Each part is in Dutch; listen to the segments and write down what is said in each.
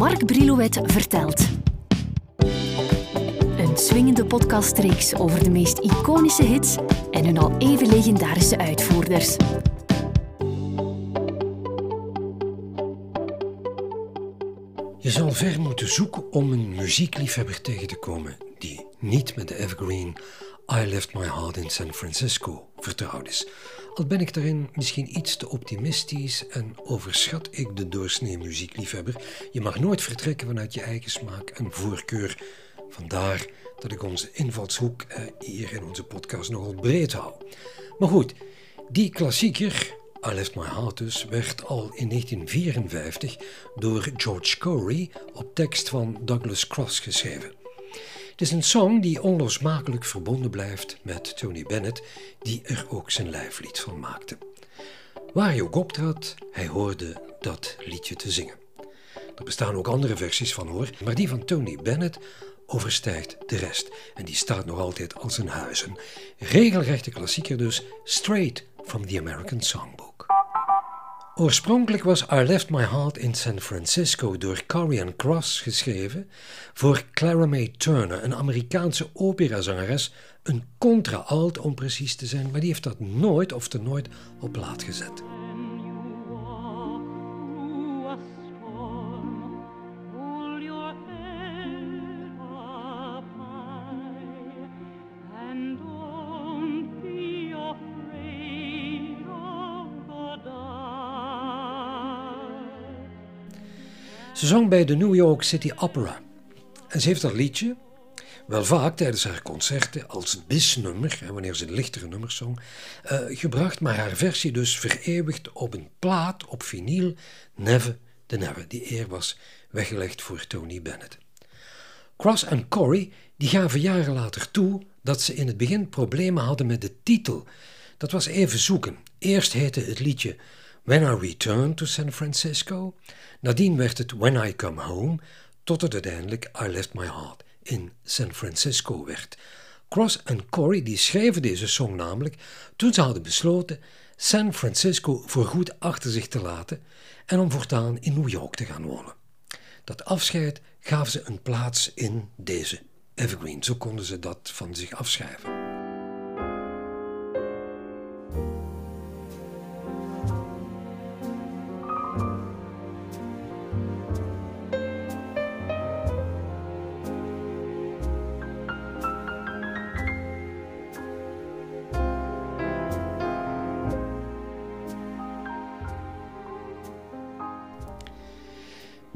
Mark Brilouet vertelt. Een swingende podcastreeks over de meest iconische hits en hun al even legendarische uitvoerders. Je zal ver moeten zoeken om een muziekliefhebber tegen te komen die niet met de evergreen I Left My Heart in San Francisco vertrouwd is. Al ben ik daarin misschien iets te optimistisch en overschat ik de doorsnee muziekliefhebber. Je mag nooit vertrekken vanuit je eigen smaak en voorkeur. Vandaar dat ik onze invalshoek eh, hier in onze podcast nogal breed hou. Maar goed, die klassieker, I Left My Heart dus, werd al in 1954 door George Corey op tekst van Douglas Cross geschreven. Het is een song die onlosmakelijk verbonden blijft met Tony Bennett, die er ook zijn lijflied van maakte. Waar hij ook optrad, hij hoorde dat liedje te zingen. Er bestaan ook andere versies van hoor, maar die van Tony Bennett overstijgt de rest. En die staat nog altijd als een huis. Een regelrechte klassieker dus, straight from the American Songbook. Oorspronkelijk was I Left My Heart in San Francisco door Corian Cross geschreven voor Clara May Turner, een Amerikaanse operazangeres, een contra-alt om precies te zijn, maar die heeft dat nooit of te nooit op plaat gezet. Ze zong bij de New York City Opera. En ze heeft dat liedje, wel vaak tijdens haar concerten, als bisnummer, wanneer ze lichtere nummers zong, uh, gebracht, maar haar versie dus vereeuwigd op een plaat, op vinyl, Never the Never. Die eer was weggelegd voor Tony Bennett. Cross en Corey die gaven jaren later toe dat ze in het begin problemen hadden met de titel. Dat was even zoeken. Eerst heette het liedje When I Return to San Francisco. Nadien werd het When I Come Home, tot het uiteindelijk I Left My Heart in San Francisco werd. Cross en Corey die schreven deze song namelijk toen ze hadden besloten San Francisco voorgoed achter zich te laten en om voortaan in New York te gaan wonen. Dat afscheid gaf ze een plaats in deze evergreen. Zo konden ze dat van zich afschrijven.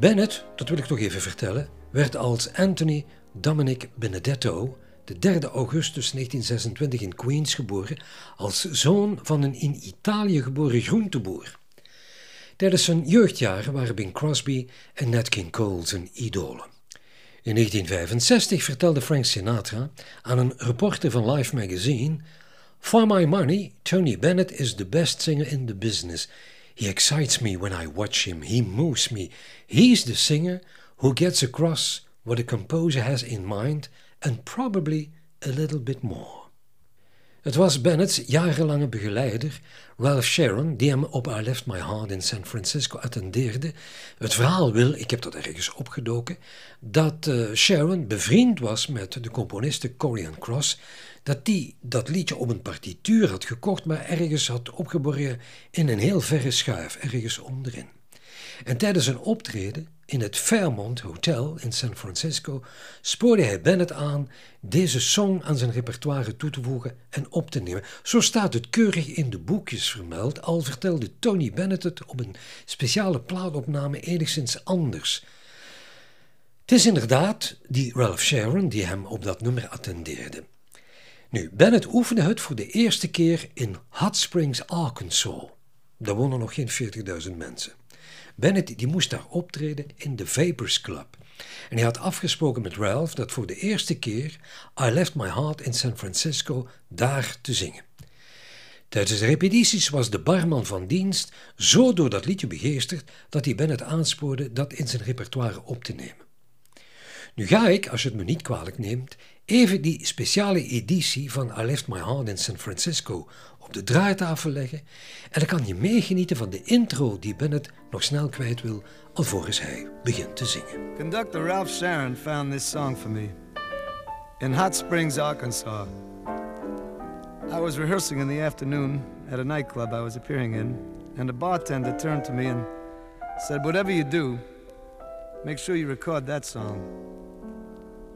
Bennett, dat wil ik toch even vertellen, werd als Anthony Dominic Benedetto de 3 augustus 1926 in Queens geboren als zoon van een in Italië geboren groenteboer. Tijdens zijn jeugdjaren waren Bing Crosby en Nat King Cole zijn idolen. In 1965 vertelde Frank Sinatra aan een reporter van Life magazine: For my money, Tony Bennett is the best singer in the business. He excites me when I watch him. He moves me. He's the singer who gets across what a composer has in mind and probably a little bit more. Het was Bennett's jarenlange begeleider, Ralph Sharon, die hem op I Left My Heart in San Francisco attendeerde. Het verhaal wil, ik heb dat ergens opgedoken, dat uh, Sharon bevriend was met de componiste Corian Cross, dat die dat liedje op een partituur had gekocht, maar ergens had opgeborgen in een heel verre schuif, ergens onderin. En tijdens een optreden in het Fairmont Hotel in San Francisco spoorde hij Bennett aan deze song aan zijn repertoire toe te voegen en op te nemen. Zo staat het keurig in de boekjes vermeld, al vertelde Tony Bennett het op een speciale plaatopname enigszins anders. Het is inderdaad die Ralph Sharon die hem op dat nummer attendeerde. Nu, Bennett oefende het voor de eerste keer in Hot Springs, Arkansas. Daar wonen nog geen 40.000 mensen. Bennett die moest daar optreden in de Vapors Club. En hij had afgesproken met Ralph dat voor de eerste keer I Left My Heart in San Francisco daar te zingen. Tijdens de repetities was de barman van dienst zo door dat liedje begeesterd dat hij Bennett aanspoorde dat in zijn repertoire op te nemen. Nu ga ik, als je het me niet kwalijk neemt, even die speciale editie van I Left My Heart in San Francisco op de draaitafel leggen en dan kan je meegenieten van de intro die Bennett nog snel kwijt wil alvorens hij begint te zingen. Conductor Ralph Sharon found this song for me in Hot Springs, Arkansas. I was rehearsing in the afternoon at a nightclub I was appearing in, and the bartender turned to me and said, Whatever you do, make sure you record that song.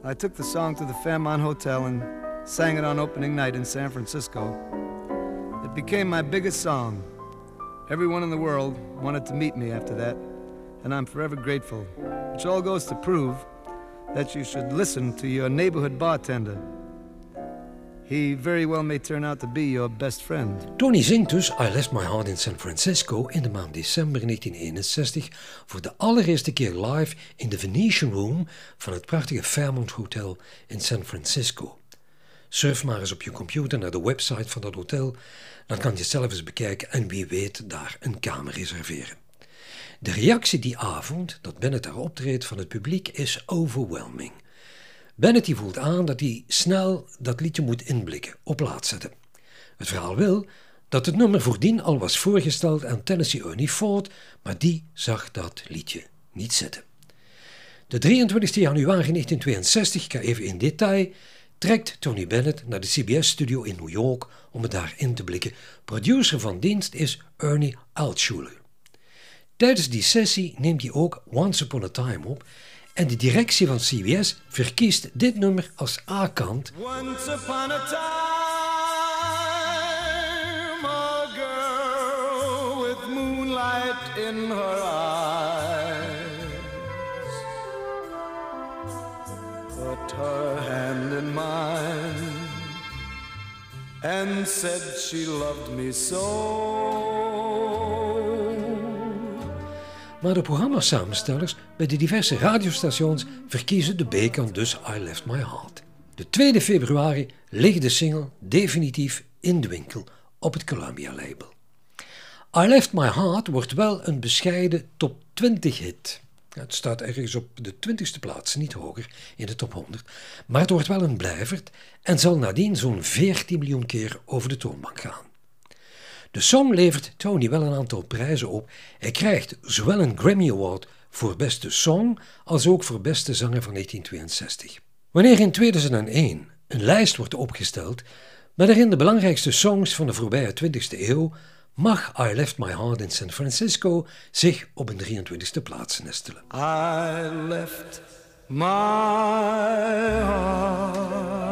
I took the song to the Fairmont Hotel and sang it on opening night in San Francisco. It became my biggest song. Everyone in the world wanted to meet me after that, and I'm forever grateful. Which all goes to prove that you should listen to your neighborhood bartender. He very well may turn out to be your best friend. Tony zingt dus I Left My Heart in San Francisco in de maand december 1961 voor de allereerste keer live in de Venetian Room van het prachtige Fairmont Hotel in San Francisco. Surf maar eens op je computer naar de website van dat hotel, dan kan je zelf eens bekijken en wie weet daar een kamer reserveren. De reactie die avond dat Bennett daar optreedt van het publiek is overwhelming. Bennett voelt aan dat hij snel dat liedje moet inblikken, op plaat zetten. Het verhaal wil dat het nummer voordien al was voorgesteld aan Tennessee Ernie Ford, maar die zag dat liedje niet zitten. De 23 januari 1962, ik ga even in detail, trekt Tony Bennett naar de CBS-studio in New York om het daar in te blikken. Producer van dienst is Ernie Altschuler. Tijdens die sessie neemt hij ook Once Upon a Time op en de directie van CBS verkiest dit nummer als A-kant. Once upon in her eyes put her hand in mine and said she loved me so. Maar de programmasamenstellers bij de diverse radiostations verkiezen de B-kant dus I Left My Heart. De 2 februari ligt de single definitief in de winkel op het Columbia label. I Left My Heart wordt wel een bescheiden top 20 hit. Het staat ergens op de 20ste plaats, niet hoger, in de top 100. Maar het wordt wel een blijverd en zal nadien zo'n 14 miljoen keer over de toonbank gaan. De song levert Tony wel een aantal prijzen op. Hij krijgt zowel een Grammy Award voor beste song als ook voor beste zanger van 1962. Wanneer in 2001 een lijst wordt opgesteld met erin de belangrijkste songs van de voorbije 20e eeuw, mag I Left My Heart in San Francisco zich op een 23e plaats nestelen. I left my heart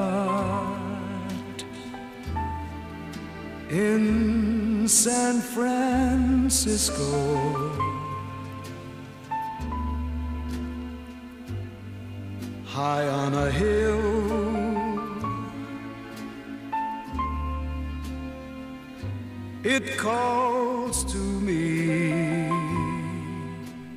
in San Francisco. High on a hill. It calls to me.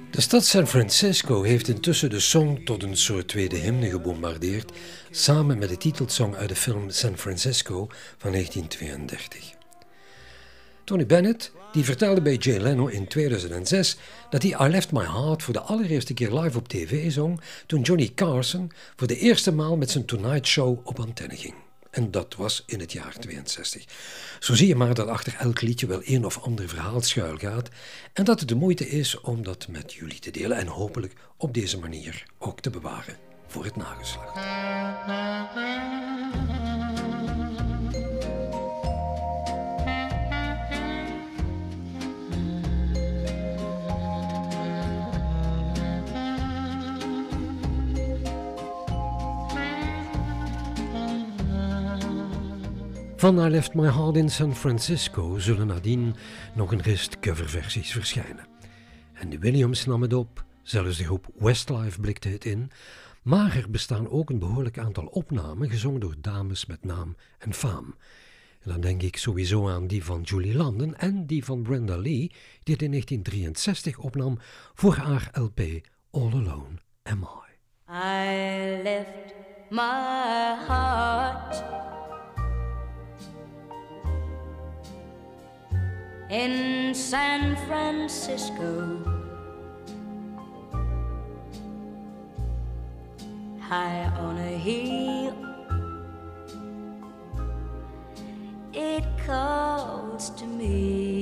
De stad San Francisco heeft intussen de song tot een soort tweede hymne gebombardeerd, samen met de titelsong uit de film San Francisco van 1932. Tony Bennett die vertelde bij Jay Leno in 2006 dat hij I Left My Heart voor de allereerste keer live op tv zong toen Johnny Carson voor de eerste maal met zijn Tonight Show op antenne ging. En dat was in het jaar 62. Zo zie je maar dat achter elk liedje wel een of ander verhaal schuil gaat en dat het de moeite is om dat met jullie te delen en hopelijk op deze manier ook te bewaren voor het nageslacht. Van I Left My Heart in San Francisco zullen nadien nog een rest coverversies verschijnen. En de Williams nam het op, zelfs de groep Westlife blikte het in, maar er bestaan ook een behoorlijk aantal opnamen gezongen door dames met naam en faam. En dan denk ik sowieso aan die van Julie London en die van Brenda Lee, die het in 1963 opnam voor haar LP All Alone Am I. I left my heart in San Francisco. High on a hill, it calls to me.